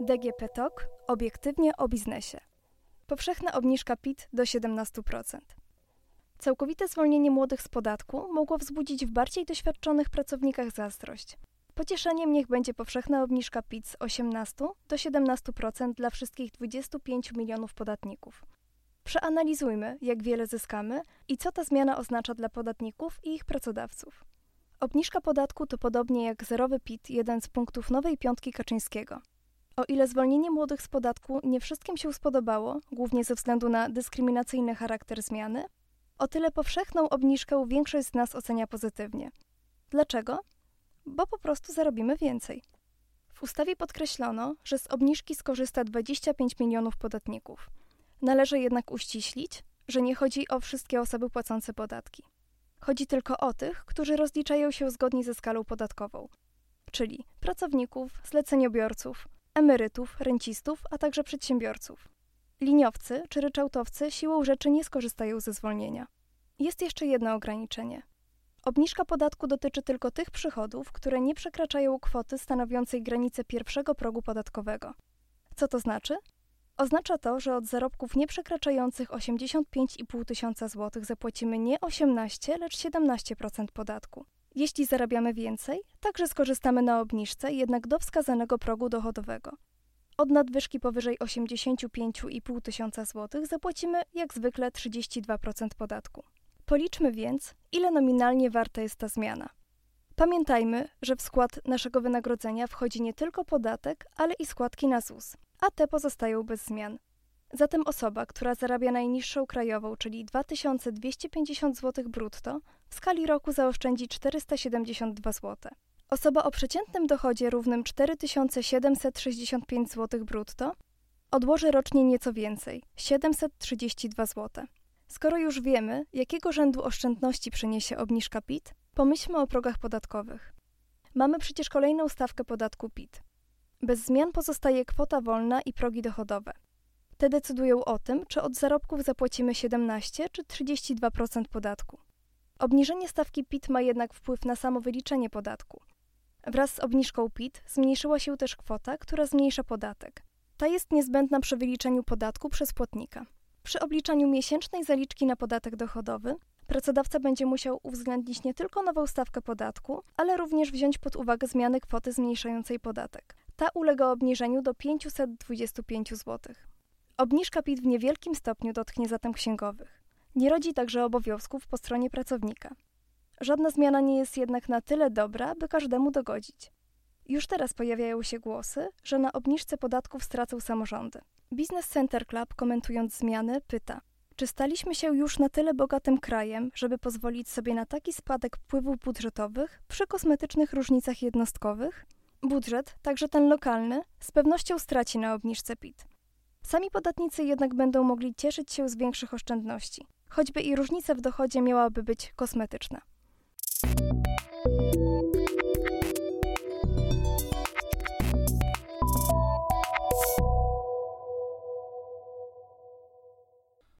DGP TOK obiektywnie o biznesie. Powszechna obniżka PIT do 17%. Całkowite zwolnienie młodych z podatku mogło wzbudzić w bardziej doświadczonych pracownikach zazdrość. Pocieszeniem niech będzie powszechna obniżka PIT z 18 do 17% dla wszystkich 25 milionów podatników. Przeanalizujmy, jak wiele zyskamy i co ta zmiana oznacza dla podatników i ich pracodawców. Obniżka podatku to podobnie jak zerowy PIT jeden z punktów nowej piątki Kaczyńskiego. O ile zwolnienie młodych z podatku nie wszystkim się spodobało, głównie ze względu na dyskryminacyjny charakter zmiany, o tyle powszechną obniżkę większość z nas ocenia pozytywnie. Dlaczego? Bo po prostu zarobimy więcej. W ustawie podkreślono, że z obniżki skorzysta 25 milionów podatników. Należy jednak uściślić, że nie chodzi o wszystkie osoby płacące podatki. Chodzi tylko o tych, którzy rozliczają się zgodnie ze skalą podatkową, czyli pracowników, zleceniobiorców, emerytów, rencistów, a także przedsiębiorców. Liniowcy czy ryczałtowcy siłą rzeczy nie skorzystają ze zwolnienia. Jest jeszcze jedno ograniczenie. Obniżka podatku dotyczy tylko tych przychodów, które nie przekraczają kwoty stanowiącej granicę pierwszego progu podatkowego. Co to znaczy? Oznacza to, że od zarobków nieprzekraczających 85,5 tysiąca złotych zapłacimy nie 18, lecz 17% podatku. Jeśli zarabiamy więcej, także skorzystamy na obniżce, jednak do wskazanego progu dochodowego. Od nadwyżki powyżej 85,5 tysiąca złotych zapłacimy jak zwykle 32% podatku. Policzmy więc, ile nominalnie warta jest ta zmiana. Pamiętajmy, że w skład naszego wynagrodzenia wchodzi nie tylko podatek, ale i składki na ZUS, a te pozostają bez zmian. Zatem osoba, która zarabia najniższą krajową, czyli 2250 zł brutto, w skali roku zaoszczędzi 472 zł. Osoba o przeciętnym dochodzie równym 4765 zł brutto odłoży rocznie nieco więcej 732 zł. Skoro już wiemy, jakiego rzędu oszczędności przyniesie obniżka PIT, pomyślmy o progach podatkowych. Mamy przecież kolejną stawkę podatku PIT. Bez zmian pozostaje kwota wolna i progi dochodowe. Te decydują o tym, czy od zarobków zapłacimy 17 czy 32% podatku. Obniżenie stawki PIT ma jednak wpływ na samo wyliczenie podatku. Wraz z obniżką PIT zmniejszyła się też kwota, która zmniejsza podatek. Ta jest niezbędna przy wyliczeniu podatku przez płatnika. Przy obliczaniu miesięcznej zaliczki na podatek dochodowy pracodawca będzie musiał uwzględnić nie tylko nową stawkę podatku, ale również wziąć pod uwagę zmiany kwoty zmniejszającej podatek. Ta ulega obniżeniu do 525 zł. Obniżka PIT w niewielkim stopniu dotknie zatem księgowych. Nie rodzi także obowiązków po stronie pracownika. Żadna zmiana nie jest jednak na tyle dobra, by każdemu dogodzić. Już teraz pojawiają się głosy, że na obniżce podatków stracą samorządy. Business Center Club, komentując zmiany, pyta: Czy staliśmy się już na tyle bogatym krajem, żeby pozwolić sobie na taki spadek wpływów budżetowych przy kosmetycznych różnicach jednostkowych? Budżet, także ten lokalny, z pewnością straci na obniżce PIT. Sami podatnicy jednak będą mogli cieszyć się z większych oszczędności, choćby i różnica w dochodzie miałaby być kosmetyczna.